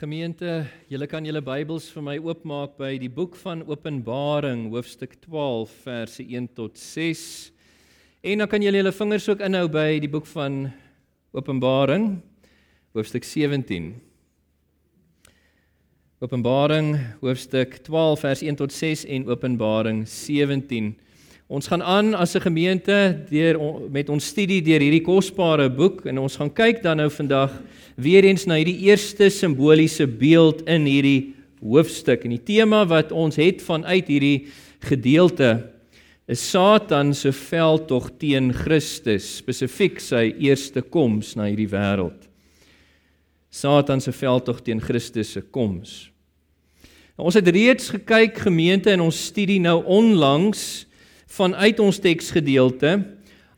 Gemeente, julle kan julle Bybels vir my oopmaak by die boek van Openbaring, hoofstuk 12, verse 1 tot 6. En dan kan julle julle vingers ook inhou by die boek van Openbaring, hoofstuk 17. Openbaring, hoofstuk 12, vers 1 tot 6 en Openbaring 17. Ons gaan aan as 'n gemeente deur met ons studie deur hierdie kosbare boek en ons gaan kyk dan nou vandag weer eens na hierdie eerste simboliese beeld in hierdie hoofstuk. En die tema wat ons het vanuit hierdie gedeelte is Satan se veldtog teen Christus, spesifiek sy eerste koms na hierdie wêreld. Satan se veldtog teen Christus se koms. Nou, ons het reeds gekyk gemeente in ons studie nou onlangs vanuit ons teksgedeelte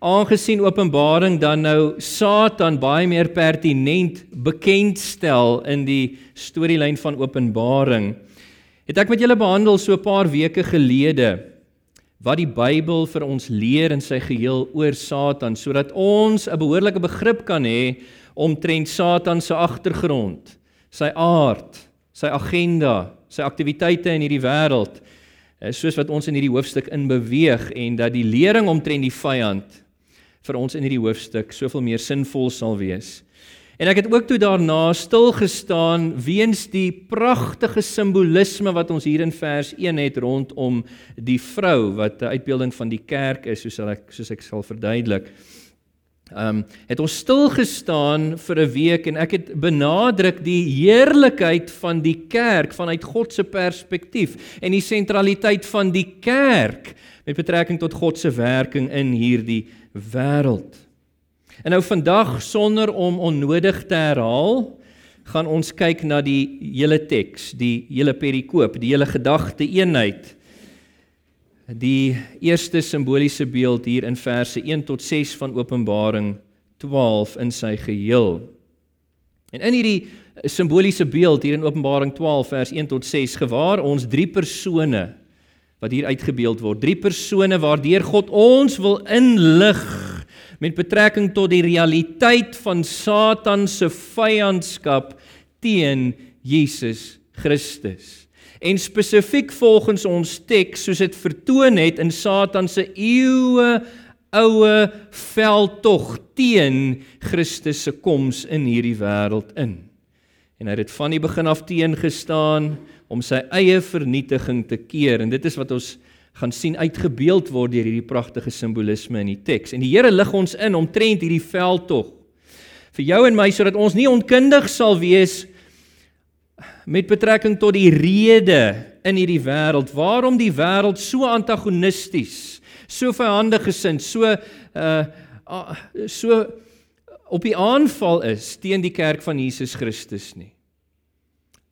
aangesien Openbaring dan nou Satan baie meer pertinent bekendstel in die storielyn van Openbaring. Het ek met julle behandel so 'n paar weke gelede wat die Bybel vir ons leer in sy geheel oor Satan sodat ons 'n behoorlike begrip kan hê omtrent Satan se agtergrond, sy aard, sy agenda, sy aktiwiteite in hierdie wêreld soos wat ons in hierdie hoofstuk in beweeg en dat die lering omtrent die vyand vir ons in hierdie hoofstuk soveel meer sinvol sal wees. En ek het ook toe daarna stil gestaan weens die pragtige simbolisme wat ons hier in vers 1 het rondom die vrou wat 'n uitbeelding van die kerk is soos ek soos ek sal verduidelik. Ehm um, het ons stil gestaan vir 'n week en ek het benadruk die heerlikheid van die kerk vanuit God se perspektief en die sentraliteit van die kerk met betrekking tot God se werking in hierdie wêreld. En nou vandag sonder om onnodig te herhaal, gaan ons kyk na die hele teks, die hele perikoop, die hele gedagte eenheid die eerste simboliese beeld hier in verse 1 tot 6 van Openbaring 12 in sy geheel. En in hierdie simboliese beeld hier in Openbaring 12 vers 1 tot 6 gewaar ons drie persone wat hier uitgebeeld word. Drie persone waardeur God ons wil inlig met betrekking tot die realiteit van Satan se vyandskap teen Jesus Christus en spesifiek volgens ons teks soos dit vertoon het in Satan se eeue oue veldtog teen Christus se koms in hierdie wêreld in. En hy het van die begin af teengestaan om sy eie vernietiging te keer en dit is wat ons gaan sien uitgebeeld word deur hierdie pragtige simbolisme in die teks. En die Here lig ons in omtrent hierdie veldtog vir jou en my sodat ons nie onkundig sal wees met betrekking tot die rede in hierdie wêreld waarom die wêreld so antagonisties, so vyandig gesind, so uh so op die aanval is teen die kerk van Jesus Christus nie.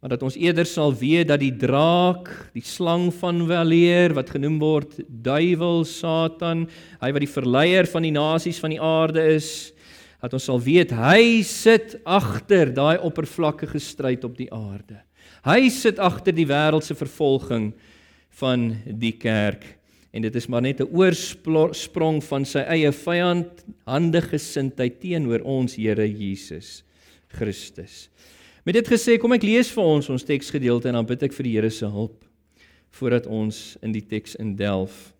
Maar dat ons eerder sal weet dat die draak, die slang van weleer wat genoem word duiwel, Satan, hy wat die verleier van die nasies van die aarde is, dat ons sal weet hy sit agter daai oppervlakkige stryd op die aarde. Hy sit agter die wêreldse vervolging van die kerk en dit is maar net 'n oorsprong van sy eie vyand handige gesindheid teenoor ons Here Jesus Christus. Met dit gesê, kom ek lees vir ons ons teksgedeelte en dan bid ek vir die Here se hulp voordat ons in die teks indelf.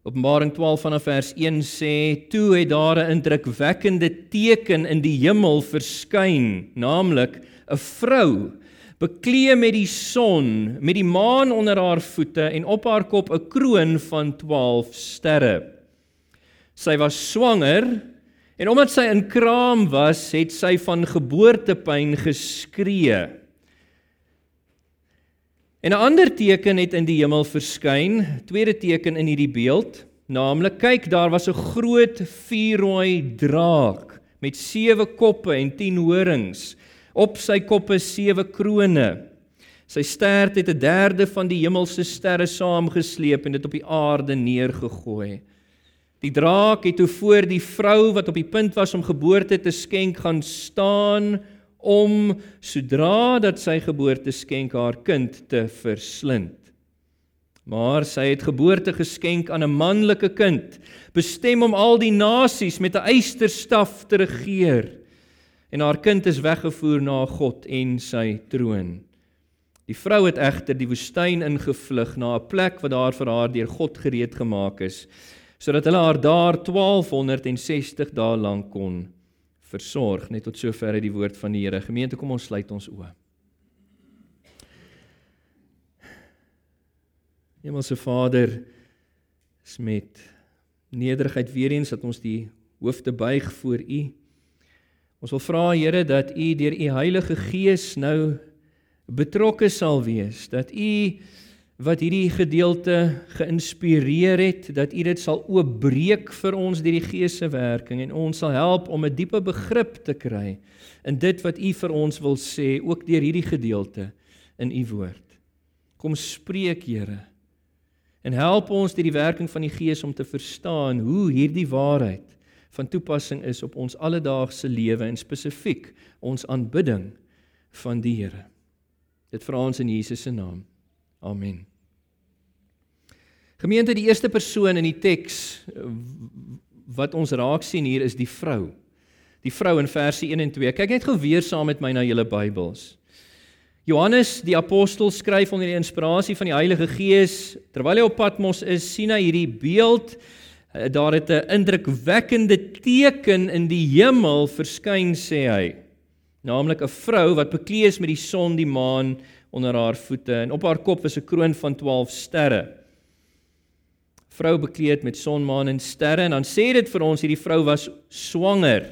Openbaring 12 vanaf vers 1 sê: "Toe het daar 'n indrukwekkende teken in die hemel verskyn, naamlik 'n vrou bekleë met die son, met die maan onder haar voete en op haar kop 'n kroon van 12 sterre. Sy was swanger en omdat sy in kraam was, het sy van geboortepyn geskree." En 'n ander teken het in die hemel verskyn, tweede teken in hierdie beeld, naamlik kyk daar was 'n groot vuurrooi draak met sewe koppe en 10 horings. Op sy koppe sewe krone. Sy stert het 'n derde van die hemelse sterre saamgesleep en dit op die aarde neergegooi. Die draak het toe voor die vrou wat op die punt was om geboorte te skenk gaan staan om sodra dat sy geboorte skenk haar kind te verslind. Maar sy het geboorte geskenk aan 'n manlike kind, bestem om al die nasies met 'n eysterstaf te regeer. en haar kind is weggevoer na God en sy troon. Die vrou het egter die woestyn ingevlug na 'n plek wat daar vir haar deur God gereed gemaak is, sodat hulle haar daar 1260 dae lank kon versorg. Net tot sover uit die woord van die Here. Gemeente, kom ons sluit ons oë. Hemelse Vader, is met nederigheid weer eens dat ons die hoofde buig voor U. Ons wil vra Here dat U deur U Heilige Gees nou betrokke sal wees, dat U wat hierdie gedeelte geïnspireer het, dat U dit sal oopbreek vir ons deur die Gees se werking en ons sal help om 'n diepe begrip te kry in dit wat U vir ons wil sê, ook deur hierdie gedeelte in U woord. Kom spreek, Here. En help ons deur die werking van die Gees om te verstaan hoe hierdie waarheid van toepassing is op ons alledaagse lewe en spesifiek ons aanbidding van die Here. Dit vra ons in Jesus se naam. Amen. Gemeente, die eerste persoon in die teks wat ons raak sien hier is die vrou. Die vrou in verse 1 en 2. Kyk net gou weer saam met my na julle Bybels. Johannes die apostel skryf onder die inspirasie van die Heilige Gees terwyl hy op Patmos is, sien hy hierdie beeld. Eh, daar het 'n indrukwekkende teken in die hemel verskyn, sê hy. Naamlik 'n vrou wat bekleed is met die son, die maan onder haar voete en op haar kop is 'n kroon van 12 sterre. Vrou bekleed met son, maan en sterre en dan sê dit vir ons hierdie vrou was swanger.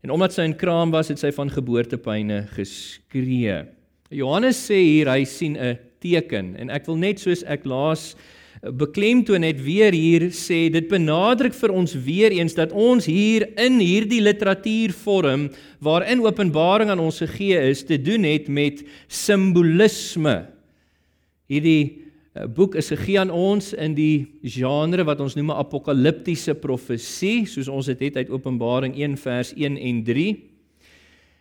En omdat sy in kraam was, het sy van geboortepyne geskree. Johannes sê hier hy sien 'n teken en ek wil net soos ek laas eh, beklemtoon net weer hier sê dit benadruk vir ons weer eens dat ons hier in hierdie literatuurvorm waarin Openbaring aan ons gegee is te doen het met simbolisme. Hierdie boek is gegee aan ons in die genre wat ons noem 'n apokaliptiese profesie soos ons dit het uit Openbaring 1 vers 1 en 3.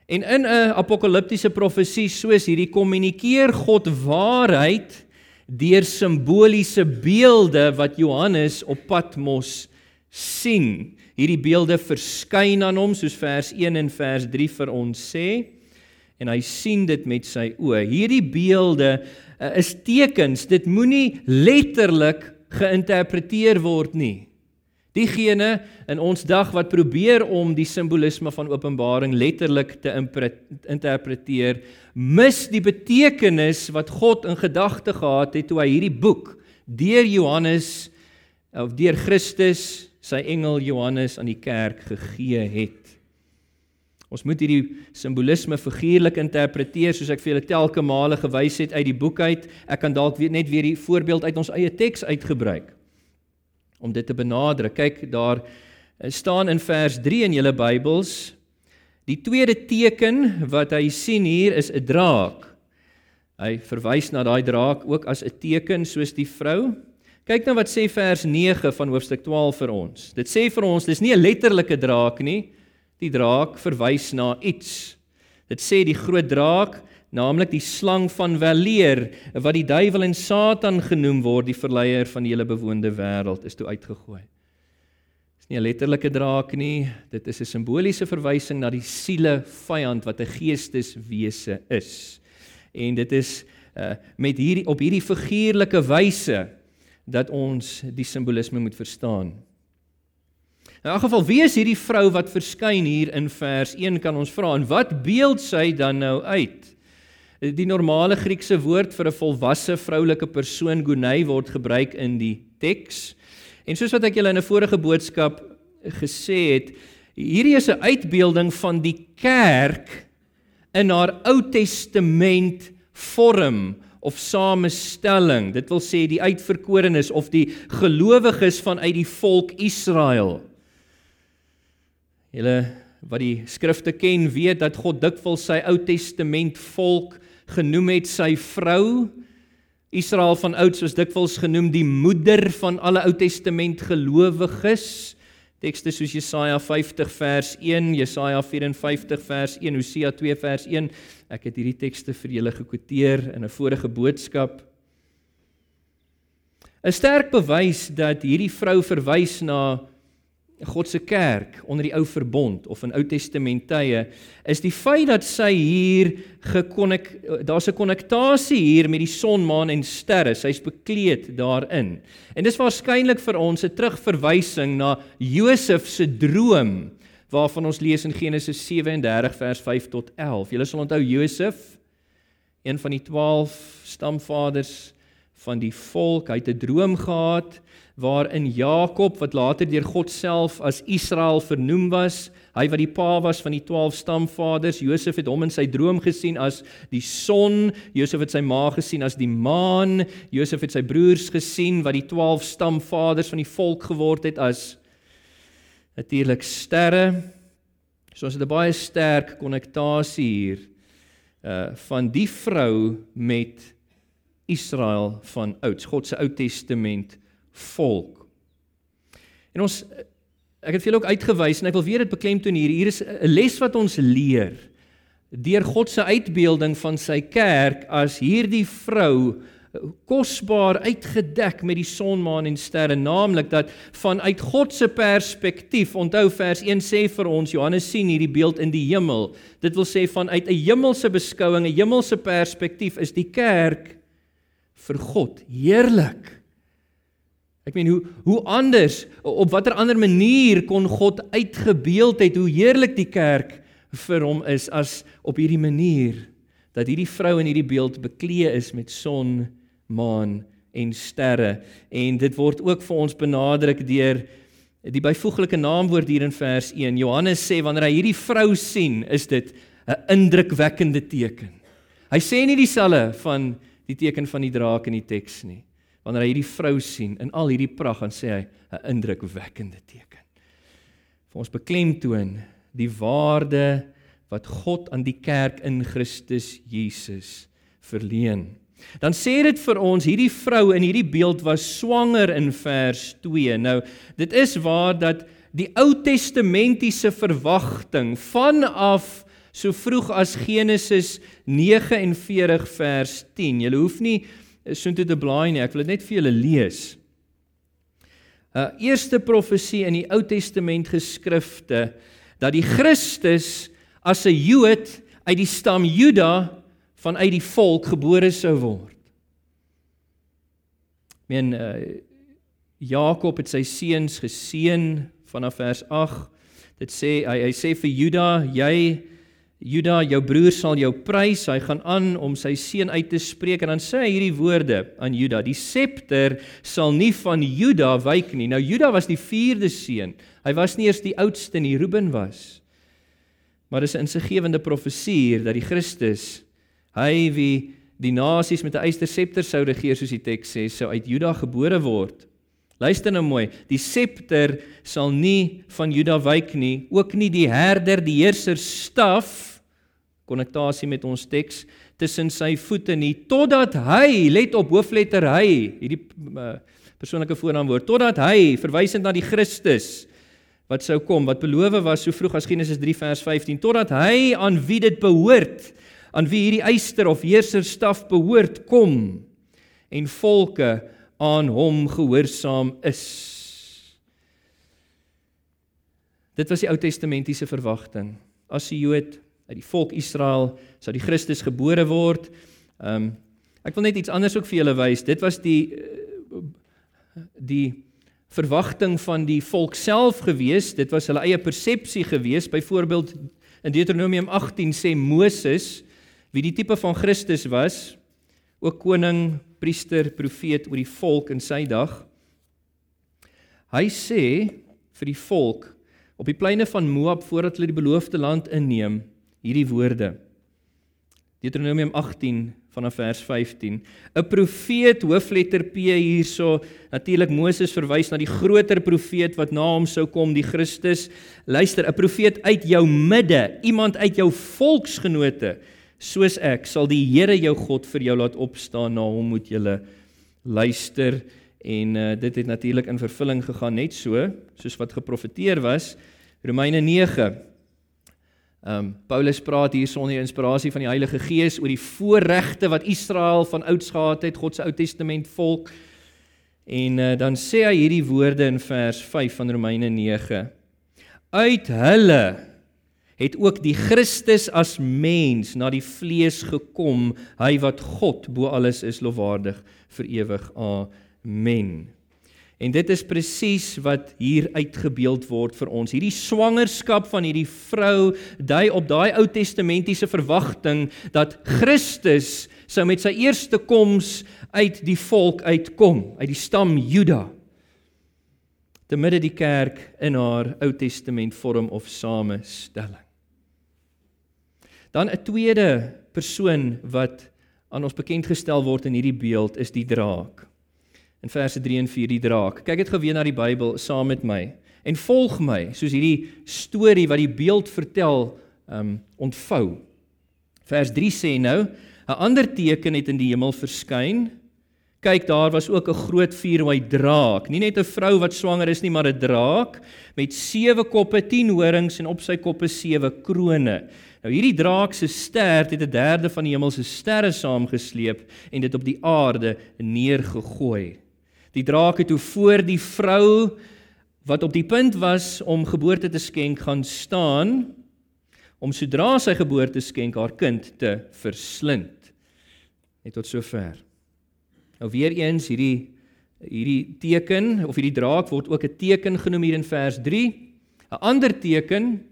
En in 'n apokaliptiese profesie soos hierdie kommunikeer God waarheid deur simboliese beelde wat Johannes op Patmos sien. Hierdie beelde verskyn aan hom soos vers 1 en vers 3 vir ons sê en hy sien dit met sy oë. Hierdie beelde uh, is tekens. Dit moenie letterlik geïnterpreteer word nie. Diegene in ons dag wat probeer om die simbolisme van Openbaring letterlik te interpreteer, mis die betekenis wat God in gedagte gehad het toe hy hierdie boek deur Johannes of deur Christus sy engel Johannes aan die kerk gegee het. Ons moet hierdie simbolisme figuurlik interpreteer soos ek vir julle telke male gewys het uit die boek uit. Ek kan dalk weer net weer die voorbeeld uit ons eie teks uitgebruik om dit te benadruk. Kyk daar eh, staan in vers 3 in julle Bybels die tweede teken wat hy sien hier is 'n draak. Hy verwys na daai draak ook as 'n teken soos die vrou. Kyk nou wat sê vers 9 van hoofstuk 12 vir ons. Dit sê vir ons dis nie 'n letterlike draak nie. Die draak verwys na iets. Dit sê die groot draak naamlik die slang van weleer wat die duiwel en Satan genoem word, die verleier van die hele bewoonde wêreld, is toe uitgegooi. Dis nie 'n letterlike draak nie, dit is 'n simboliese verwysing na die siele vyand wat 'n geesteswese is. En dit is uh, met hierdie op hierdie figuurlike wyse dat ons die simbolisme moet verstaan. In elk geval, wie is hierdie vrou wat verskyn hier in vers 1 kan ons vra en wat beeld sy dan nou uit? Die normale Griekse woord vir 'n volwasse vroulike persoon gonei word gebruik in die teks. En soos wat ek julle in 'n vorige boodskap gesê het, hierdie is 'n uitbeelding van die kerk in haar Ou Testament vorm of samestelling. Dit wil sê die uitverkorenes of die gelowiges vanuit die volk Israel. Julle wat die skrifte ken, weet dat God dikwels sy Ou Testament volk genoem het sy vrou. Israel van oud soos dikwels genoem die moeder van alle Ou Testament gelowiges. Tekste soos Jesaja 50 vers 1 Jesaja 54 vers 1 Hosea 2 vers 1 ek het hierdie tekste vir julle gekwoteer in 'n vorige boodskap. 'n sterk bewys dat hierdie vrou verwys na God se kerk onder die ou verbond of in Ou Testament tye is die feit dat sy hier gekonnek daar's 'n konnektasie hier met die son, maan en sterre. Sy's bekleed daarin. En dis waarskynlik vir ons 'n terugverwysing na Josef se droom waarvan ons lees in Genesis 37 vers 5 tot 11. Julle sal onthou Josef, een van die 12 stamvaders van die volk, hy het 'n droom gehad waarin Jakob wat later deur God self as Israel vernoem was, hy wat die pa was van die 12 stamvaders, Josef het hom in sy droom gesien as die son, Josef het sy ma gesien as die maan, Josef het sy broers gesien wat die 12 stamvaders van die volk geword het as natuurlik sterre. So ons het 'n baie sterk konnektasie hier uh van die vrou met Israel van ouds, God se Ou Testament volk. En ons ek het vir julle ook uitgewys en ek wil weer dit beklemtoon hier. Hier is 'n les wat ons leer deur God se uitbeelding van sy kerk as hierdie vrou kosbaar uitgedek met die son, maan en sterre, naamlik dat vanuit God se perspektief, onthou vers 1 sê vir ons Johannes sien hierdie beeld in die hemel. Dit wil sê vanuit 'n hemelse beskouing, 'n hemelse perspektief is die kerk vir God heerlik. Ek meen hoe hoe anders op watter ander manier kon God uitgebeeld het hoe heerlik die kerk vir hom is as op hierdie manier dat hierdie vrou in hierdie beeld beklee is met son, maan en sterre en dit word ook vir ons benadruk deur die byvoeglike naamwoord hier in vers 1. Johannes sê wanneer hy hierdie vrou sien, is dit 'n indrukwekkende teken. Hy sê nie dieselfde van die teken van die draak in die teks nie wanneer hy hierdie vrou sien in al hierdie pragt, dan sê hy 'n indrukwekkende teken. Vir ons beklemtoon die waarde wat God aan die kerk in Christus Jesus verleen. Dan sê dit vir ons hierdie vrou in hierdie beeld was swanger in vers 2. Nou, dit is waar dat die Ou Testamentiese verwagting vanaf so vroeg as Genesis 49 vers 10. Jy hoef nie soontoe te blaai nie. Ek wil dit net vir julle lees. 'n uh, Eerste profesie in die Ou Testament geskrifte dat die Christus as 'n Jood uit die stam Juda vanuit die volk gebore sou word. Men uh, Jakob het sy seuns geseën vanaf vers 8. Dit sê hy hy sê vir Juda, jy Juda, jou broer sal jou prys. Hy gaan aan om sy seun uit te spreek en dan sê hy hierdie woorde aan Juda: Die septer sal nie van Juda wyk nie. Nou Juda was die 4de seun. Hy was nie eers die oudste nie, Reuben was. Maar dis 'n insiggewende profesie dat die Christus, hy wie die nasies met 'n eyster septer sou regeer soos die teks sê, sou uit Juda gebore word. Luister nou mooi, die septer sal nie van Juda wyk nie, ook nie die herder, die heerser staf konnektasie met ons teks tussen sy voete nie totdat hy let op hoofletter hy hierdie uh, persoonlike voornaamwoord totdat hy verwysend na die Christus wat sou kom wat beloof was so vroeg as Genesis 3 vers 15 totdat hy aan wie dit behoort aan wie hierdie eyster of heerser staf behoort kom en volke aan hom gehoorsaam is. Dit was die ou testamentiese verwagting as 'n Jood uit die volk Israel sou die Christus gebore word. Ehm um, ek wil net iets anders ook vir julle wys. Dit was die die verwagting van die volk self gewees. Dit was hulle eie persepsie gewees. Byvoorbeeld in Deuteronomium 18 sê Moses wie die tipe van Christus was, ook koning, priester, profeet oor die volk in sy dag. Hy sê vir die volk op die pleine van Moab voordat hulle die beloofde land inneem, hierdie woorde. Deuteronomium 18 vanaf vers 15. 'n Profeet hoofletter P hierso, natuurlik Moses verwys na die groter profeet wat na hom sou kom, die Christus. Luister, 'n profeet uit jou midde, iemand uit jou volksgenote, soos ek, sal die Here jou God vir jou laat opstaan, na hom moet jy luister en uh, dit het natuurlik in vervulling gegaan net so soos wat geprofeteer was. Romeine 9 Ehm um, Paulus praat hier sonder inspirasie van die Heilige Gees oor die voorregte wat Israel van ouds gehad het, God se Ou Testament volk. En uh, dan sê hy hierdie woorde in vers 5 van Romeine 9. Uit hulle het ook die Christus as mens na die vlees gekom, hy wat God bo alles is lofwaardig vir ewig. Amen. En dit is presies wat hier uitgebeeld word vir ons. Hierdie swangerskap van hierdie vrou dui op daai Ou Testamentiese verwagting dat Christus sou met sy eerste koms uit die volk uitkom, uit die stam Juda. Te midde die kerk in haar Ou Testament vorm of samestelling. Dan 'n tweede persoon wat aan ons bekend gestel word in hierdie beeld is die draak in verse 3 en 4 die draak. Kyk dit geweet na die Bybel saam met my en volg my soos hierdie storie wat die beeld vertel um ontvou. Vers 3 sê nou, 'n ander teken het in die hemel verskyn. Kyk, daar was ook 'n groot vuurrooi draak, nie net 'n vrou wat swanger is nie, maar 'n draak met sewe koppe, 10 horings en op sy koppe sewe krones. Nou hierdie draak se stert het 'n derde van die hemelse sterre saamgesleep en dit op die aarde neergegooi. Die draak het toe voor die vrou wat op die punt was om geboorte te skenk gaan staan om sodra sy geboorte skenk haar kind te verslind. Net tot sover. Nou weer eens hierdie hierdie teken of hierdie draak word ook 'n teken genoem hier in vers 3. 'n Ander teken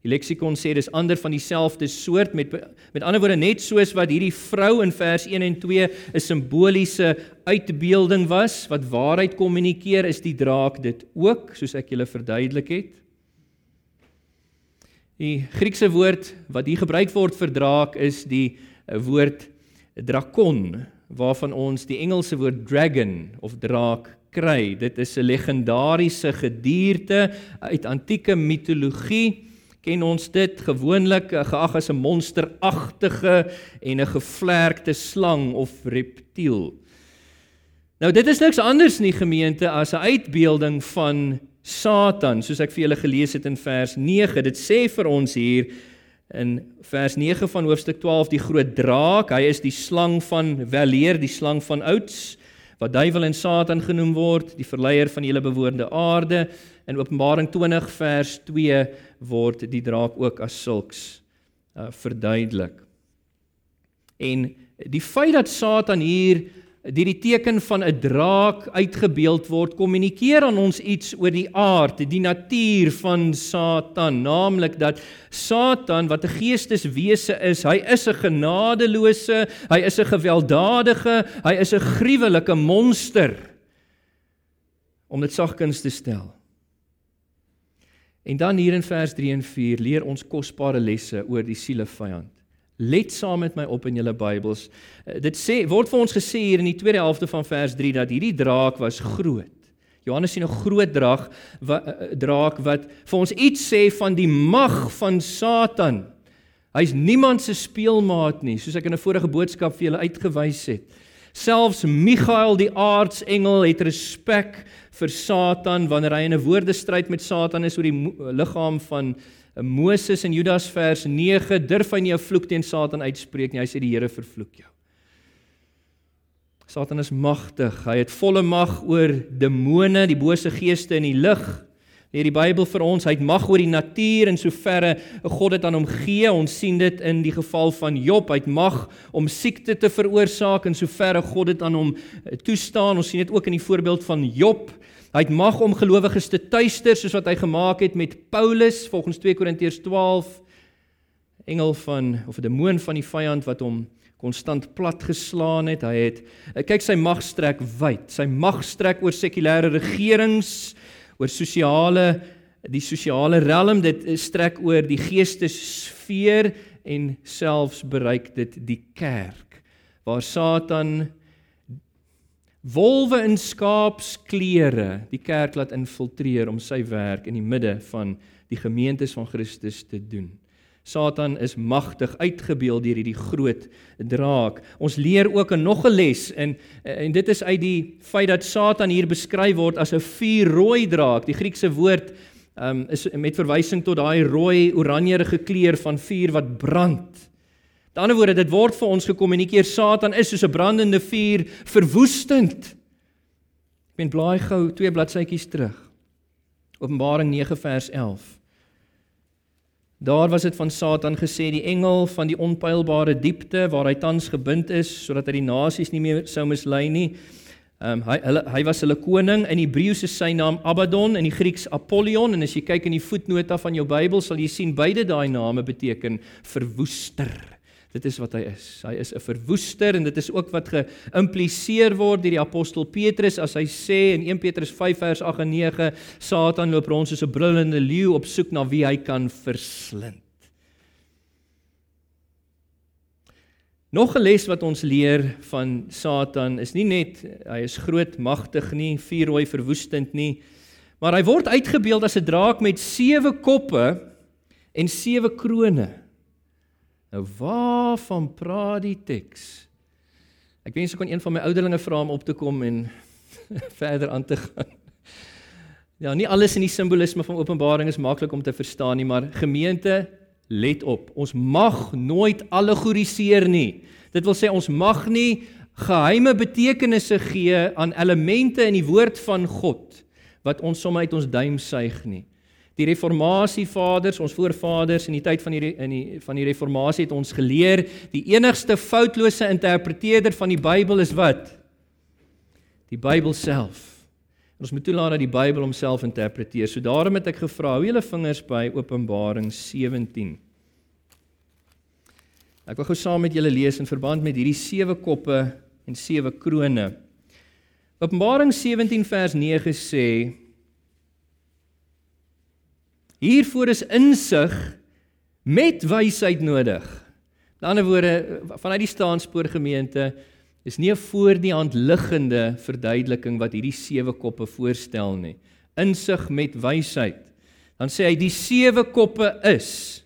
Die leksikon sê dis ander van dieselfde soort met met ander woorde net soos wat hierdie vrou in vers 1 en 2 'n simboliese uitbeelding was wat waarheid kommunikeer, is die draak dit ook, soos ek julle verduidelik het. Die Griekse woord wat hier gebruik word vir draak is die eh, woord drakon, waarvan ons die Engelse woord dragon of draak kry. Dit is 'n legendariese gedierte uit antieke mitologie ken ons dit gewoonlik eh, geag as 'n monsteragtige en 'n gevlerkte slang of reptiel. Nou dit is niks anders nie gemeente as 'n uitbeelding van Satan, soos ek vir julle gelees het in vers 9. Dit sê vir ons hier in vers 9 van hoofstuk 12 die groot draak, hy is die slang van weleer, die slang van ouds wat duiwel en Satan genoem word, die verleier van die hele bewoonde aarde. In Openbaring 20 vers 2 word die draak ook as sulks uh, verduidelik. En die feit dat Satan hier deur die teken van 'n draak uitgebeeld word, kommunikeer aan ons iets oor die aard, die natuur van Satan, naamlik dat Satan wat 'n geesteswese is, hy is 'n genadeloose, hy is 'n gewelddadige, hy is 'n gruwelike monster om dit sagkens te stel. En dan hier in vers 3 en 4 leer ons kosbare lesse oor die sielevyand. Let saam met my op in julle Bybels. Eh, dit sê word vir ons gesê hier in die tweede helfte van vers 3 dat hierdie draak was groot. Johannes sien 'n groot draak wat uh, draak wat vir ons iets sê van die mag van Satan. Hy's niemand se speelmaat nie, soos ek in 'n vorige boodskap vir julle uitgewys het. Selfs Michael die aartsengel het respek vir Satan wanneer hy in 'n woordestryd met Satan is oor die liggaam van eh, Moses in Judas vers 9 durf hy nie 'n vloek teen Satan uitspreek nie hy sê die Here vervloek jou. Satan is magtig hy het volle mag oor demone die bose geeste in die lig Leer die Bybel vir ons, hy het mag oor die natuur en soverre God dit aan hom gee. Ons sien dit in die geval van Job, hy het mag om siekte te veroorsaak en soverre God dit aan hom eh, toestaan. Ons sien dit ook in die voorbeeld van Job. Hy het mag om gelowiges te tuister soos wat hy gemaak het met Paulus volgens 2 Korintiërs 12 engel van of 'n demoon van die vyand wat hom konstant plat geslaan het. Hy het eh, kyk sy mag strek wyd. Sy mag strek oor sekulêre regerings oor sosiale die sosiale realm dit strek oor die geestesfeer en selfs bereik dit die kerk waar Satan wolwe in skaapsklere die kerk laat infiltreer om sy werk in die midde van die gemeentes van Christus te doen. Satan is magtig uitgebeeld deur hierdie groot draak. Ons leer ook 'n nog 'n les en en dit is uit die feit dat Satan hier beskryf word as 'n vuurrooi draak. Die Griekse woord um, is met verwysing tot daai rooi oranjerige kleur van vuur wat brand. Met ander woorde, dit word vir ons gekommunikeer Satan is soos 'n brandende vuur, verwoestend. Ek meen blaai gou twee bladsytjies terug. Openbaring 9 vers 11. Daar was dit van Satan gesê die engel van die onpylbare diepte waar hy tans gebind is sodat hy die nasies nie meer sou mislei nie. Ehm um, hy hulle hy was hulle koning in Hebreëus is sy naam Abaddon in Grieks Apollyon en as jy kyk in die voetnota van jou Bybel sal jy sien beide daai name beteken verwoester. Dit is wat hy is. Hy is 'n verwoester en dit is ook wat geïmpliseer word deur die apostel Petrus as hy sê in 1 Petrus 5 vers 8 en 9 Satan loop rond soos 'n brullende leeu op soek na wie hy kan verslind. Nog 'n les wat ons leer van Satan is nie net hy is groot, magtig nie, vuurrooi verwoestend nie, maar hy word uitgebeeld as 'n draak met sewe koppe en sewe krones. Nou waarvan praat die teks? Ek wens ek kon een van my ouderlinge vra om op te kom en verder aan te gaan. Ja, nie alles in die simbolisme van Openbaring is maklik om te verstaan nie, maar gemeente, let op. Ons mag nooit allegoriseer nie. Dit wil sê ons mag nie geheime betekenisse gee aan elemente in die woord van God wat ons sommer uit ons duim suig nie. Die reformasievaders, ons voorvaders in die tyd van die in die van die reformatie het ons geleer, die enigste foutlose interpreteerder van die Bybel is wat? Die Bybel self. En ons moet toelaat dat die Bybel homself interpreteer. So daarom het ek gevra, hou julle vingers by Openbaring 17. Ek wil gou saam met julle lees in verband met hierdie sewe koppe en sewe krones. Openbaring 17 vers 9 sê Hiervoor is insig met wysheid nodig. In ander woorde, vanuit die staanspoor gemeente is nie 'n voor die hand liggende verduideliking wat hierdie sewe koppe voorstel nie. Insig met wysheid. Dan sê hy die sewe koppe is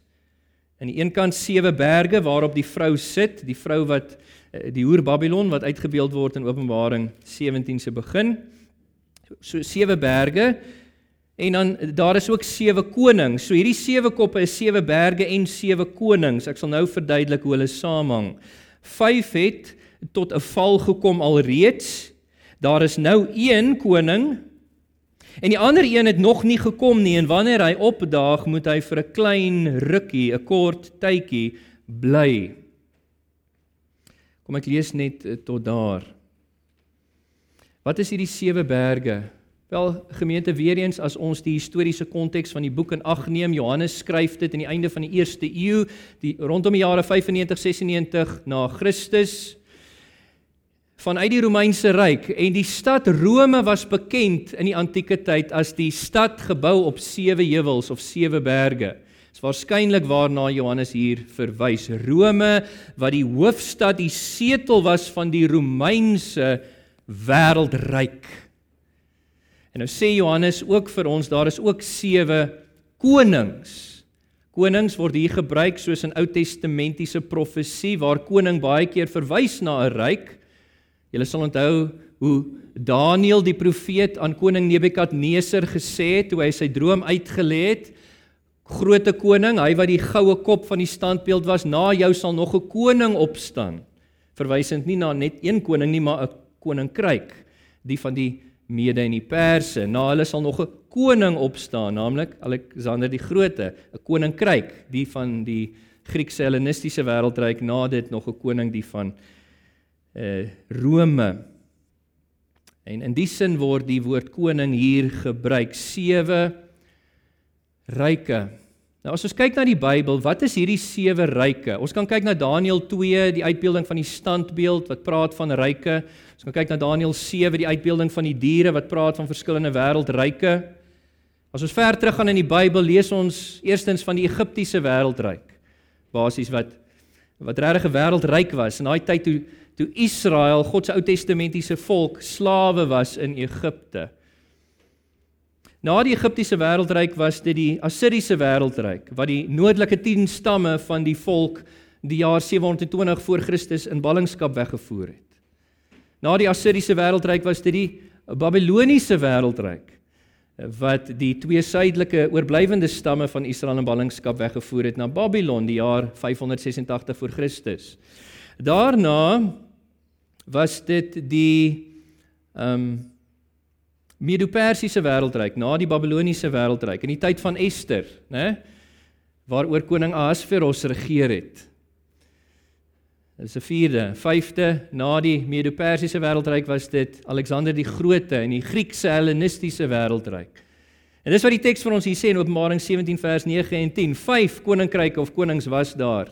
aan die een kant sewe berge waarop die vrou sit, die vrou wat eh, die hoer Babylon wat uitgebeeld word in Openbaring 17 se begin. So sewe berge En dan daar is ook sewe konings. So hierdie sewe koppe is sewe berge en sewe konings. Ek sal nou verduidelik hoe hulle samehang. Vyf het tot 'n val gekom alreeds. Daar is nou een koning en die ander een het nog nie gekom nie en wanneer hy opdaag, moet hy vir 'n klein rukkie, 'n kort tydjie bly. Kom ek lees net eh, tot daar. Wat is hierdie sewe berge? Wel gemeente weer eens as ons die historiese konteks van die boek in ag neem, Johannes skryf dit in die einde van die eerste eeu, die rondom die jare 95 96 na Christus vanuit die Romeinse ryk en die stad Rome was bekend in die antieke tyd as die stad gebou op sewe heuwels of sewe berge. Dis waarskynlik waarna Johannes hier verwys. Rome wat die hoofstad, die setel was van die Romeinse wêreldryk. En nou sê Johannes ook vir ons daar is ook sewe konings. Konings word hier gebruik soos in Ou Testamentiese profesie waar koning baie keer verwys na 'n ryk. Julle sal onthou hoe Daniël die profeet aan koning Nebukadneser gesê het toe hy sy droom uitgelê het: "Grote koning, hy wat die goue kop van die standbeeld was, na jou sal nog 'n koning opstaan." Verwysend nie na net een koning nie, maar 'n koninkryk, die van die Mede en die Perse. Na hulle sal nog 'n koning opstaan, naamlik Alexander die Grote, 'n koninkryk, die van die Griekse Hellenistiese wêreldryk, na dit nog 'n koning die van eh uh, Rome. En in die sin word die woord koning hier gebruik sewe ryke. Nou as ons kyk na die Bybel, wat is hierdie sewe ryke? Ons kan kyk na Daniël 2, die uitbeelding van die standbeeld wat praat van ryke. Ons kan kyk na Daniël 7, die uitbeelding van die diere wat praat van verskillende wêreldryke. As ons ver terug gaan in die Bybel, lees ons eerstens van die Egiptiese wêreldryk. Basies wat wat regtig 'n wêreldryk was in daai tyd toe toe Israel, God se Ou Testamentiese volk, slawe was in Egipte. Na die Egiptiese wêreldryk was dit die Assiriese wêreldryk wat die noordelike 10 stamme van die volk die jaar 720 voor Christus in ballingskap weggevoer het. Na die Assiriese wêreldryk was dit die Babiloniese wêreldryk wat die twee suidelike oorblywende stamme van Israel in ballingskap weggevoer het na Babylon die jaar 586 voor Christus. Daarna was dit die ehm um, Medo-Persiese wêreldryk na die Babiloniese wêreldryk in die tyd van Ester, né? Waaroor koning Ahasveros regeer het. Dit is 'n vierde, vyfde na die Medo-Persiese wêreldryk was dit Alexander die Grote in die Griekse Hellenistiese wêreldryk. En dis wat die teks vir ons hier sê in Openbaring 17 vers 9 en 10. Vyf koninkryke of konings was daar.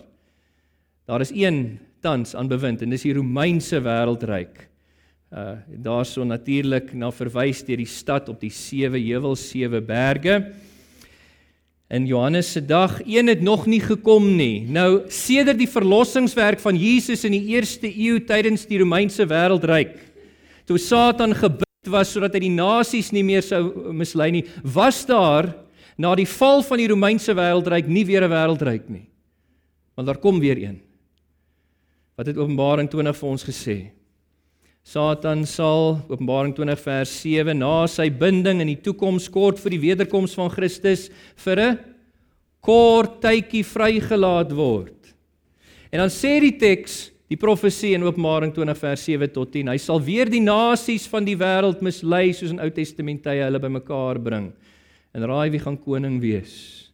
Daar is een tans aan bewind en dis die Romeinse wêreldryk. Uh daarso natuurlik na verwys deur die stad op die sewe heuwels, sewe berge. In Johannes se dag, een het nog nie gekom nie. Nou sedert die verlossingswerk van Jesus in die eerste eeu tydens die Romeinse wêreldryk, toe Satan gebid was sodat hy die nasies nie meer sou mislei nie, was daar na die val van die Romeinse wêreldryk nie weer 'n wêreldryk nie. Want daar kom weer een. Wat het Openbaring 20 vir ons gesê? Satan sal Openbaring 20 vers 7 na sy binding in die toekoms kort vir die wederkoms van Christus vir 'n kort tydjie vrygelaat word. En dan sê die teks, die profesie in Openbaring 20 vers 7 tot 10, hy sal weer die nasies van die wêreld mislei soos in Ou Testament tye hulle bymekaar bring. En raai wie gaan koning wees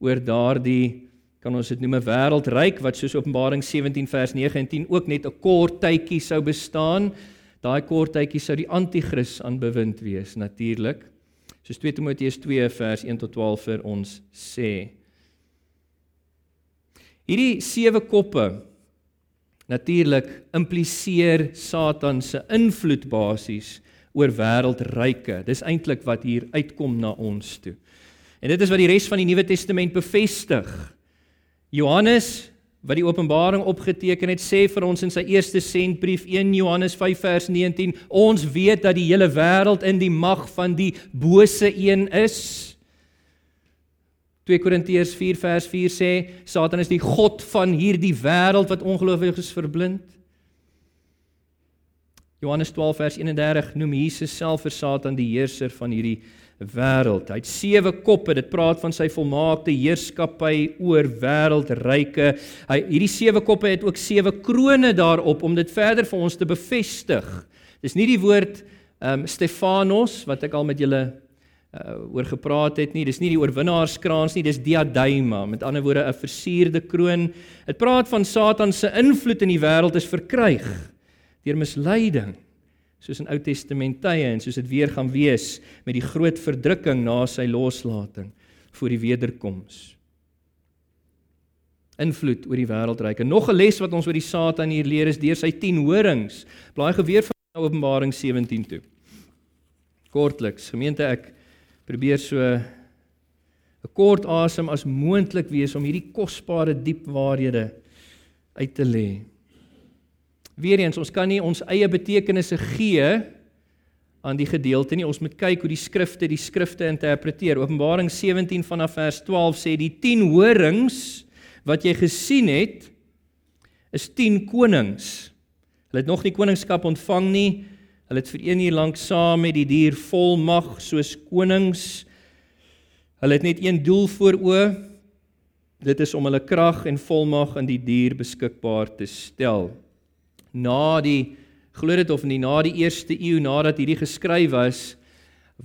oor daardie kan ons dit noem 'n wêreldryk wat soos Openbaring 17 vers 9 en 10 ook net 'n kort tydjie sou bestaan. Daai kort tydjie sou die anti-kris aan bewind wees natuurlik. Soos 2 Timoteus 2 vers 1 tot 12 vir ons sê. Hierdie sewe koppe natuurlik impliseer Satan se invloed basies oor wêreldryke. Dis eintlik wat hier uitkom na ons toe. En dit is wat die res van die Nuwe Testament bevestig. Johannes wat die Openbaring opgeteken het, sê vir ons in sy eerste sentbrief 1 Johannes 5 vers 19, ons weet dat die hele wêreld in die mag van die bose een is. 2 Korintiërs 4 vers 4 sê Satan is die god van hierdie wêreld wat ongelowiges verblind. Johannes 12 vers 31 noem Jesus self vir Satan die heerser van hierdie wêreld. Hy het sewe koppe. Dit praat van sy volmaakte heerskappy oor wêreldryke. Hy hierdie sewe koppe het ook sewe krones daarop om dit verder vir ons te bevestig. Dis nie die woord ehm um, Stefanos wat ek al met julle uh, oor gepraat het nie. Dis nie die oorwinnaarskraans nie, dis diadema, met ander woorde 'n versierde kroon. Dit praat van Satan se invloed in die wêreld is verkryg deur misleiding soos in Ou Testament tye en soos dit weer gaan wees met die groot verdrukking na sy loslating voor die wederkoms. Invloed oor die wêreldryk. En nog 'n les wat ons oor die Satan hier leer is deur sy 10 horings. Blaai geweer van Openbaring 17 toe. Kortliks, gemeente ek probeer so 'n kort asem as moontlik wees om hierdie kosbare diep waarhede uit te lê. Weereens, ons kan nie ons eie betekenisse gee aan die gedeelte nie. Ons moet kyk hoe die skrifte die skrifte interpreteer. Openbaring 17 vanaf vers 12 sê die 10 horings wat jy gesien het is 10 konings. Hulle het nog nie koningskap ontvang nie. Hulle het vir 1 uur lank saam met die dier vol mag soos konings. Hulle het net een doel voor oë. Dit is om hulle krag en volmag aan die dier beskikbaar te stel na die glo dit of nie na die eerste eeu nadat hierdie geskryf was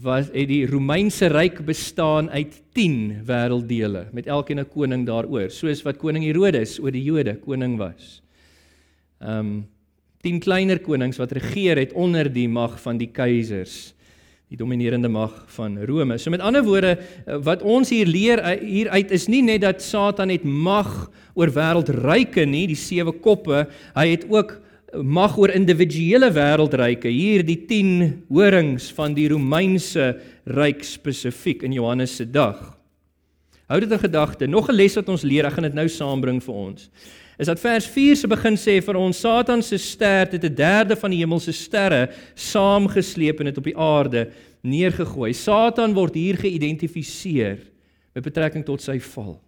was het die Romeinse ryk bestaan uit 10 wêrelddele met elkeen 'n koning daaroor soos wat koning Herodes oor die Jode koning was. Ehm um, 10 kleiner konings wat regeer het onder die mag van die keisers die dominerende mag van Rome. So met ander woorde wat ons hier leer hier uit is nie net dat Satan het mag oor wêreldryke nie, die sewe koppe, hy het ook mag oor individuele wêreldryke hier die 10 horings van die Romeinse ryk spesifiek in Johannes se dag. Hou dit in gedagte. Nog 'n les wat ons leer, ek gaan dit nou saambring vir ons. Is dat vers 4 se begin sê vir ons Satan se ster het 'n derde van die hemelse sterre saamgesleep en dit op die aarde neergegooi. Satan word hier geïdentifiseer met betrekking tot sy val.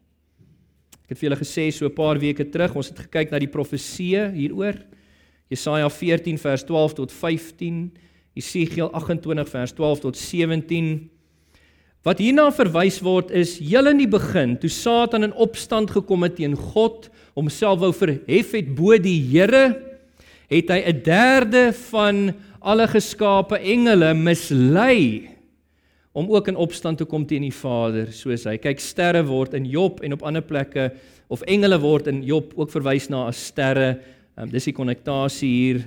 Ek het vir julle gesê so 'n paar weke terug, ons het gekyk na die profeseë hieroor. Jesaja 14 vers 12 tot 15, Jesegiel 28 vers 12 tot 17. Wat hierna verwys word is heel in die begin toe Satan in opstand gekom het teen God, homself wou verhef het bo die Here, het hy 'n derde van alle geskape engele mislei om ook in opstand te kom teen die Vader soos hy. Kyk, sterre word in Job en op ander plekke of engele word in Job ook verwys na as sterre. Um, dis die konnektasie hier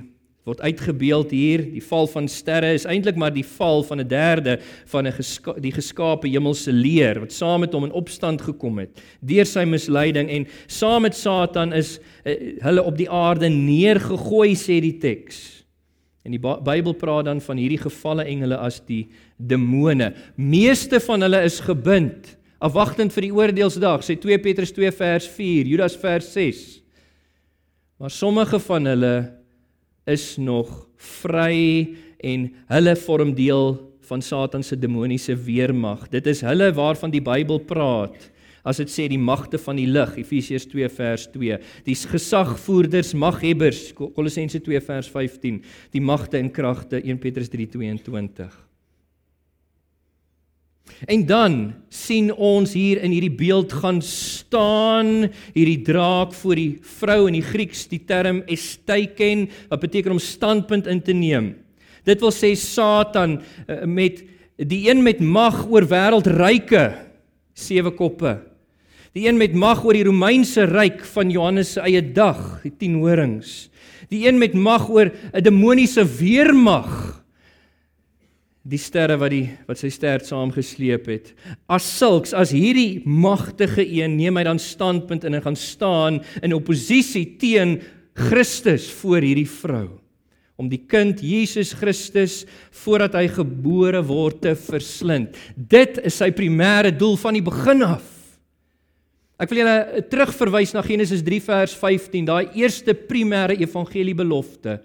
word uitgebeeld hier. Die val van sterre is eintlik maar die val van 'n derde van 'n geska die geskape hemelse leer wat saam met hom in opstand gekom het deur sy misleiding en saam met Satan is uh, hulle op die aarde neergegooi sê die teks. En die Bybel praat dan van hierdie gevalle engele as die demone. Meeste van hulle is gebind afwagtend vir die oordeelsdag, sê 2 Petrus 2 vers 4, Judas vers 6. Maar sommige van hulle is nog vry en hulle vorm deel van Satan se demoniese weermag. Dit is hulle waarvan die Bybel praat as dit sê die magte van die lig Efesiërs 2 vers 2 die gesagvoerders maghebbers Kolossense 2 vers 15 die magte en kragte 1 Petrus 3:22 En dan sien ons hier in hierdie beeld gaan staan hierdie draak voor die vrou in die Grieks die term esteiken wat beteken om standpunt in te neem. Dit wil sê Satan eh, met die een met mag oor wêreldryke sewe koppe Die een met mag oor die Romeinse ryk van Johannes se eie dag, die 10 horings. Die een met mag oor 'n demoniese weermag. Die sterre wat die wat sy stert saamgesleep het. As sulks as hierdie magtige een neem hy dan standpunt en hy gaan staan in oppositie teen Christus voor hierdie vrou om die kind Jesus Christus voordat hy gebore word te verslind. Dit is sy primêre doel van die begin af. Ek wil julle terugverwys na Genesis 3 vers 15, daai eerste primêre evangelie belofte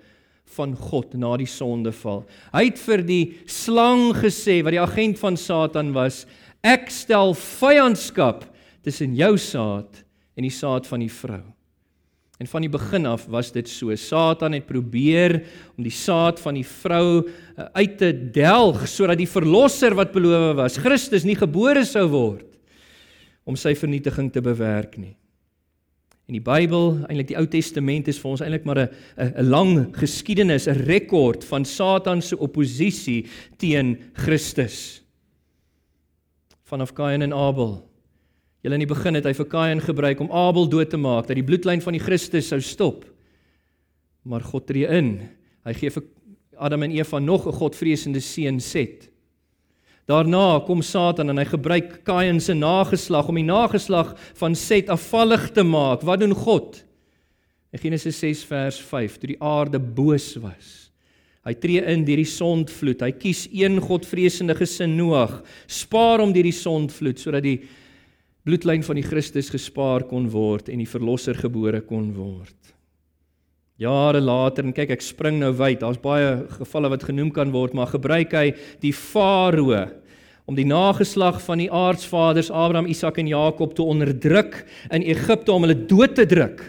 van God na die sondeval. Hy het vir die slang gesê wat die agent van Satan was, ek stel vyandskap tussen jou saad en die saad van die vrou. En van die begin af was dit so. Satan het probeer om die saad van die vrou eh, uit te delg sodat die verlosser wat beloof was, Christus nie gebore sou word om sy vernietiging te bewerk nie. En die Bybel, eintlik die Ou Testament is vir ons eintlik maar 'n 'n lang geskiedenis, 'n rekord van Satan se oppositie teen Christus. Vanaf Kain en Abel. Julle in die begin het hy vir Kain gebruik om Abel dood te maak, dat die bloedlyn van die Christus sou stop. Maar God tree in. Hy gee vir Adam en Eva nog 'n godvreesende seun Set. Daarna kom Satan en hy gebruik Kain se nageslag om die nageslag van Set afvallig te maak. Wat doen God? In Genesis 6 vers 5, toe die aarde boos was. Hy tree in deur die sondvloed. Hy kies een godvreesende gesin Noag, spaar hom deur die sondvloed sodat die bloedlyn van die Christus gespaar kon word en die verlosser gebore kon word. Jare later en kyk ek spring nou wyd. Daar's baie gevalle wat genoem kan word, maar gebruik hy die Farao om die nageslag van die aardsvaders Abraham, Isak en Jakob te onderdruk in Egipte om hulle dood te druk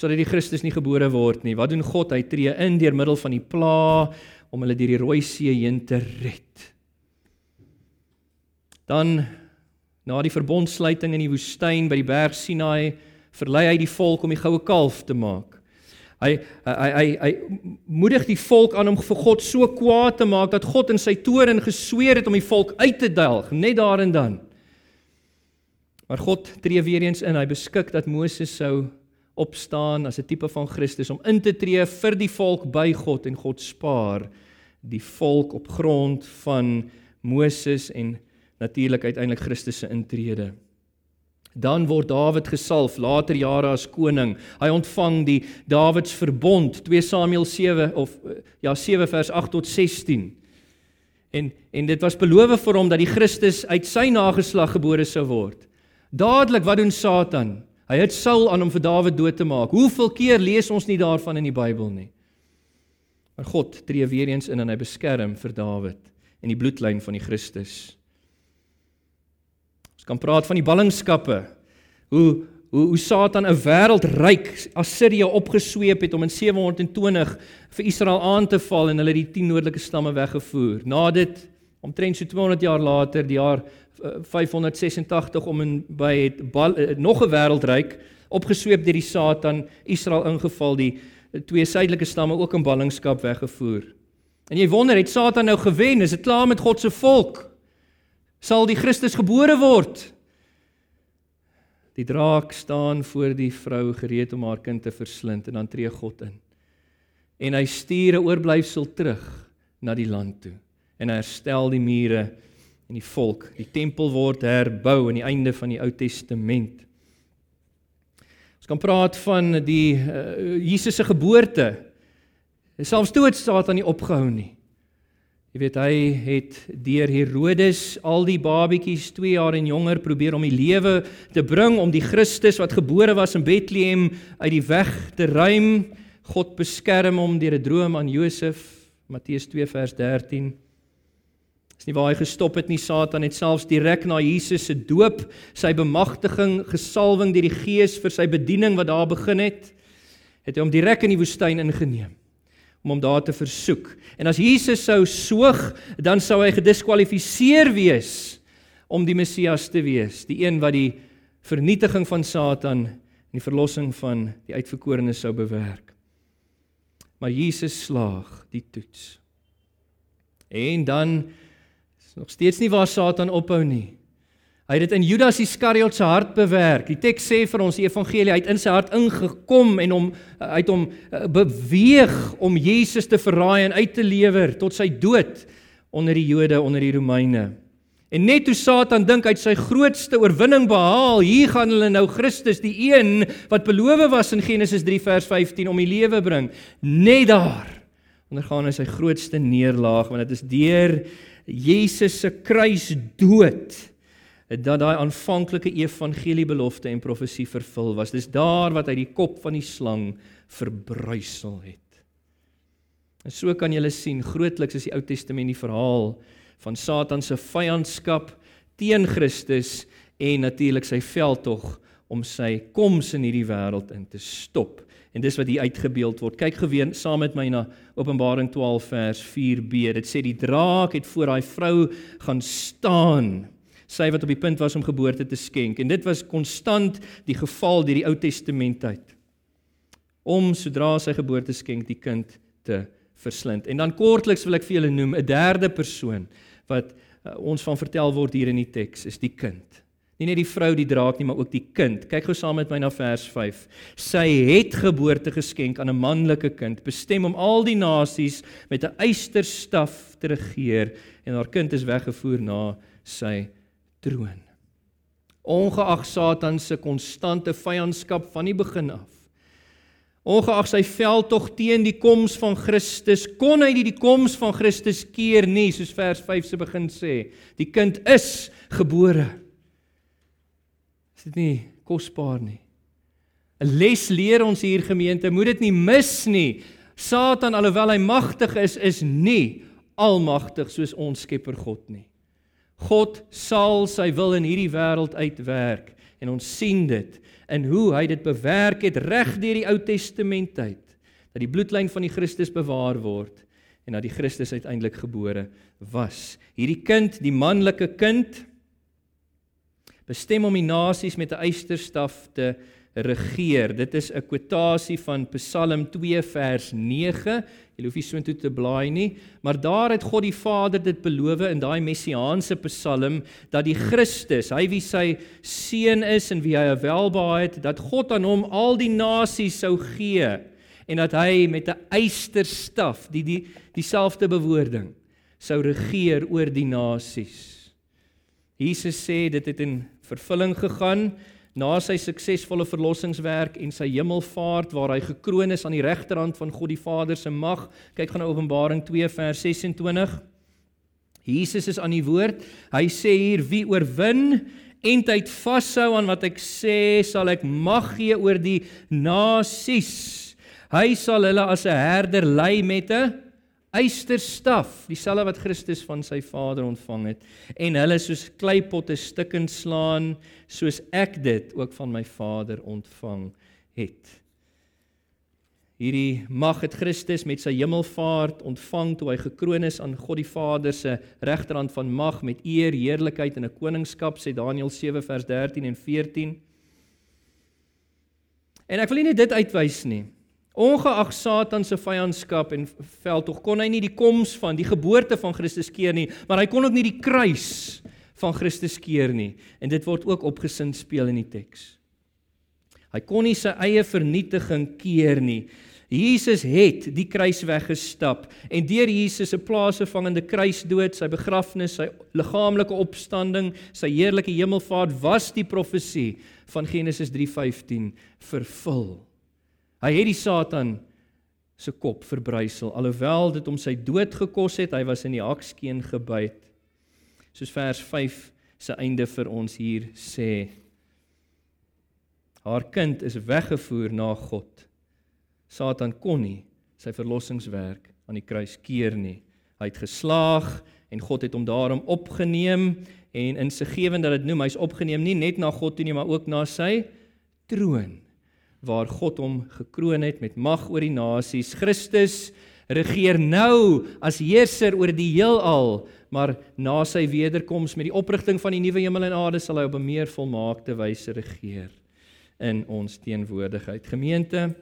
sodat die Christus nie gebore word nie. Wat doen God? Hy tree in deur middel van die pla om hulle deur die Rooi See heen te red. Dan na die verbondsluiting in die woestyn by die berg Sinai verlei hy die volk om die goue kalf te maak. Hy hy hy hy moedig die volk aan om vir God so kwaad te maak dat God in sy toorn gesweer het om die volk uit te delg net daar en dan. Maar God tree weer eens in. Hy beskik dat Moses sou opstaan as 'n tipe van Christus om in te tree vir die volk by God en God spaar die volk op grond van Moses en natuurlik uiteindelik Christus se intrede. Dan word Dawid gesalf later jare as koning. Hy ontvang die Dawids verbond 2 Samuel 7 of ja 7 vers 8 tot 16. En en dit was beloof vir hom dat die Christus uit sy nageslag gebore sou word. Dadelik wat doen Satan? Hy het Saul aan om vir Dawid dood te maak. Hoeveel keer lees ons nie daarvan in die Bybel nie? Maar God tree weer eens in en hy beskerm vir Dawid en die bloedlyn van die Christus kan praat van die ballingskappe. Hoe hoe hoe Satan 'n wêreldryk Assirië opgesweep het om in 720 vir Israel aan te val en hulle die 10 noordelike stamme weggevoer. Na dit omtrent so 200 jaar later, die jaar 586 om en by het bal, eh, nog 'n wêreldryk opgesweep deur die Satan Israel ingeval die twee suidelike stamme ook in ballingskap weggevoer. En jy wonder, het Satan nou gewen? Is dit klaar met God se volk? Sal die Christus gebore word? Die draak staan voor die vrou gereed om haar kind te verslind en dan tree God in. En hy stuur 'n oorblyfsel terug na die land toe en hy herstel die mure en die volk. Die tempel word herbou aan die einde van die Ou Testament. Ons kan praat van die uh, Jesus se geboorte. Selfs toe het Satan nie opgehou nie. Jy weet hy het deur Herodes al die babatjies 2 jaar en jonger probeer om die lewe te bring om die Christus wat gebore was in Bethlehem uit die weg te ruim. God beskerm hom deur 'n droom aan Josef. Matteus 2 vers 13. Dis nie waar hy gestop het nie. Satan het selfs direk na Jesus se doop, sy bemagtiging, gesalwing deur die Gees vir sy bediening wat daar begin het, het hy hom direk in die woestyn ingeneem om hom daar te versoek. En as Jesus sou soog, dan sou hy gediskwalifiseer wees om die Messias te wees, die een wat die vernietiging van Satan en die verlossing van die uitverkorenes sou bewerk. Maar Jesus slaag die toets. En dan is nog steeds nie waar Satan ophou nie. Hy het dit in Judas Iskariot se hart bewerk. Die teks sê vir ons die evangelie, hy het in sy hart ingekom en hom uit hom eh, beweeg om Jesus te verraai en uit te lewer tot sy dood onder die Jode, onder die Romeine. En net toe Satan dink hy het sy grootste oorwinning behaal, hier gaan hulle nou Christus, die een wat beloof was in Genesis 3 vers 15 om die lewe bring. Net daar ondergaan hy sy grootste neerlaag want dit is deur Jesus se kruisdood dat daai aanvanklike evangelie belofte en profesie vervul was. Dis daar wat hy die kop van die slang verbruisel het. En so kan jy sien, grootliks is die Ou Testament die verhaal van Satan se vyandskap teen Christus en natuurlik sy veldtog om sy koms in hierdie wêreld in te stop. En dis wat hier uitgebeeld word. Kyk geween saam met my na Openbaring 12 vers 4b. Dit sê die draak het voor daai vrou gaan staan sy wat op die punt was om geboorte te skenk. En dit was konstant die geval deur die Ou Testament tyd. Om sodra sy geboorte skenk die kind te verslind. En dan kortliks wil ek vir julle noem 'n derde persoon wat uh, ons van vertel word hier in die teks is die kind. Nie net die vrou die draak nie maar ook die kind. Kyk gou saam met my na vers 5 sy het geboorte geskenk aan 'n manlike kind bestem om al die nasies met 'n eysterstaf te regeer en haar kind is weggevoer na sy troon. Ongeag Satan se konstante vyandskap van die begin af. Ongeag sy veldtog teen die koms van Christus, kon hy nie die koms van Christus keer nie, soos vers 5 se begin sê. Die kind is gebore. Is dit nie kosbaar nie? 'n Les leer ons hier gemeente, moet dit nie mis nie. Satan alhoewel hy magtig is, is nie almagtig soos ons Skepper God nie. God sal sy wil in hierdie wêreld uitwerk en ons sien dit in hoe hy dit bewerk het reg deur die Ou Testament tyd dat die bloedlyn van die Christus bewaar word en dat die Christus uiteindelik gebore was. Hierdie kind, die manlike kind bestem om die nasies met 'n eysterstaf te regeer. Dit is 'n kwotasie van Psalm 2 vers 9. Jy hoef nie so intoe te blaai nie, maar daar het God die Vader dit beloof in daai messiaanse Psalm dat die Christus, hy wie sy seun is en wie hy welbehaag het, dat God aan hom al die nasies sou gee en dat hy met 'n eysterstaf, die die dieselfde bewoording, sou regeer oor die nasies. Jesus sê dit het in vervulling gegaan na sy suksesvolle verlossingswerk en sy hemelvaart waar hy gekroon is aan die regterhand van God die Vader se mag. Kyk gaan na Openbaring 2 vers 26. Jesus is aan die woord. Hy sê hier wie oorwin en tyd vashou aan wat ek sê, sal ek mag gee oor die nasies. Hy sal hulle as 'n herder lei met 'n eysterstaf, dieselfde wat Christus van sy Vader ontvang het, en hulle soos kleipotte stukkend slaan, soos ek dit ook van my Vader ontvang het. Hierdie mag het Christus met sy hemelvaart ontvang toe hy gekroon is aan God die Vader se regterhand van mag met eer, heerlikheid en 'n koningskap, sê Daniël 7 vers 13 en 14. En ek wil nie net dit uitwys nie. Ongeag Satan se vyandskap en veldtog kon hy nie die koms van die geboorte van Christus keer nie, maar hy kon ook nie die kruis van Christus keer nie. En dit word ook opgesin speel in die teks. Hy kon nie sy eie vernietiging keer nie. Jesus het die kruis weggestap en deur Jesus se plaasvervangende kruisdood, sy begrafnis, sy liggaamlike opstanding, sy heerlike hemelvaart was die profesie van Genesis 3:15 vervul. Hy het die Satan se kop verbrysel alhoewel dit hom sy dood gekos het, hy was in die hakskeen gebyt. Soos vers 5 se einde vir ons hier sê. Haar kind is weggevoer na God. Satan kon nie sy verlossingswerk aan die kruis keer nie. Hy het geslaag en God het hom daarom opgeneem en in sy gewend dat dit noem hy's opgeneem nie net na God toe nie maar ook na sy troon waar God hom gekroon het met mag oor die nasies. Christus regeer nou as heerser oor die heelal, maar na sy wederkoms met die oprigting van die nuwe hemel en aarde sal hy op 'n meer volmaakte wyse regeer in ons teenwoordigheid. Gemeente,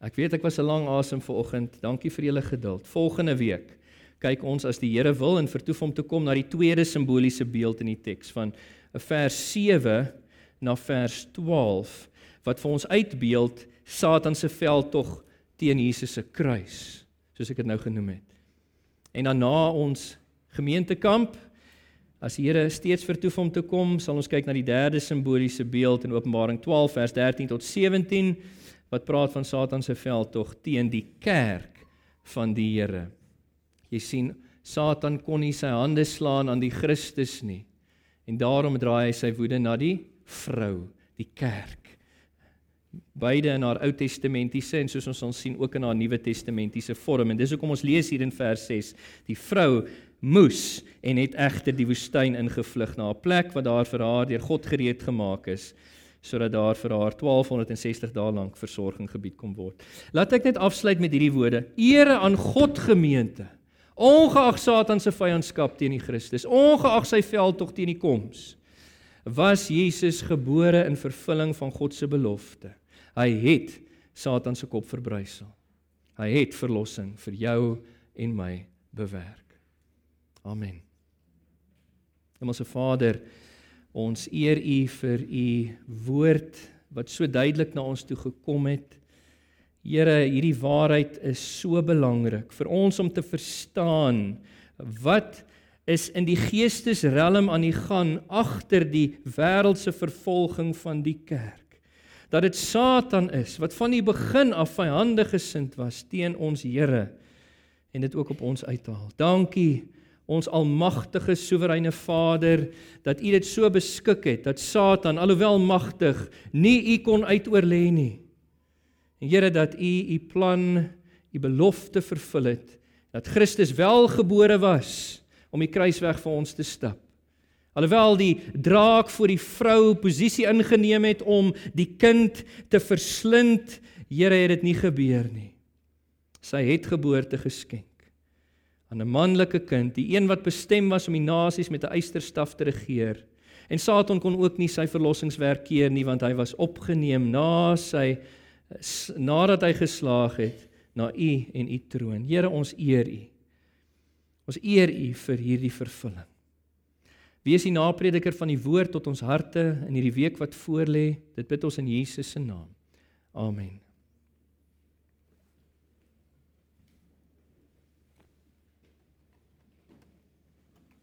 ek weet ek was 'n lang asem vanoggend. Dankie vir julle geduld. Volgende week kyk ons as die Here wil en vertoef om te kom na die tweede simboliese beeld in die teks van vers 7 na vers 12 wat vir ons uitbeeld Satan se veldtog teen Jesus se kruis, soos ek dit nou genoem het. En dan na ons gemeentekamp as die Here steeds vertoef om te kom, sal ons kyk na die derde simboliese beeld in Openbaring 12 vers 13 tot 17 wat praat van Satan se veldtog teen die kerk van die Here. Jy sien, Satan kon nie sy hande slaan aan die Christus nie. En daarom draai hy sy woede na die vrou, die kerk beide in haar Ou Testamentiese en soos ons sal sien ook in haar Nuwe Testamentiese vorm en dis hoekom ons lees hier in vers 6 die vrou moes en het egter die woestyn ingevlug na 'n plek wat daar vir haar deur God gereed gemaak is sodat daar vir haar 1260 dae lank versorging gebied kom word. Laat ek net afsluit met hierdie woorde: Ere aan God gemeente. Ongeag Satan se vyandskap teen die Christus, ongeag sy veldtog teen die koms, was Jesus gebore in vervulling van God se belofte. Hy het Satan se kop verbrysel. Hy het verlossing vir jou en my bewerk. Amen. Hemelse Vader, ons eer U vir U woord wat so duidelik na ons toe gekom het. Here, hierdie waarheid is so belangrik vir ons om te verstaan wat is in die geestesrelm aan die gang agter die wêreldse vervolging van die kerk dat dit Satan is wat van die begin af vyandig gesind was teen ons Here en dit ook op ons uithaal. Dankie ons almagtige soewereine Vader dat U dit so beskik het dat Satan alhoewel magtig nie U kon uitoorlê nie. En Here dat U U plan, U belofte vervul het dat Christus welgebore was om die kruisweg vir ons te stap. Alhoewel die draak voor die vrou posisie ingeneem het om die kind te verslind, Here het dit nie gebeur nie. Sy het geboorte geskenk aan 'n manlike kind, die een wat bestem was om die nasies met 'n eysterstaf te regeer. En Satan kon ook nie sy verlossingswerk keer nie want hy was opgeneem na sy nadat hy geslaag het na u en u troon. Here, ons eer u. Ons eer u vir hierdie vervulling. Wees die naprediker van die woord tot ons harte in hierdie week wat voorlê. Dit bid ons in Jesus se naam. Amen.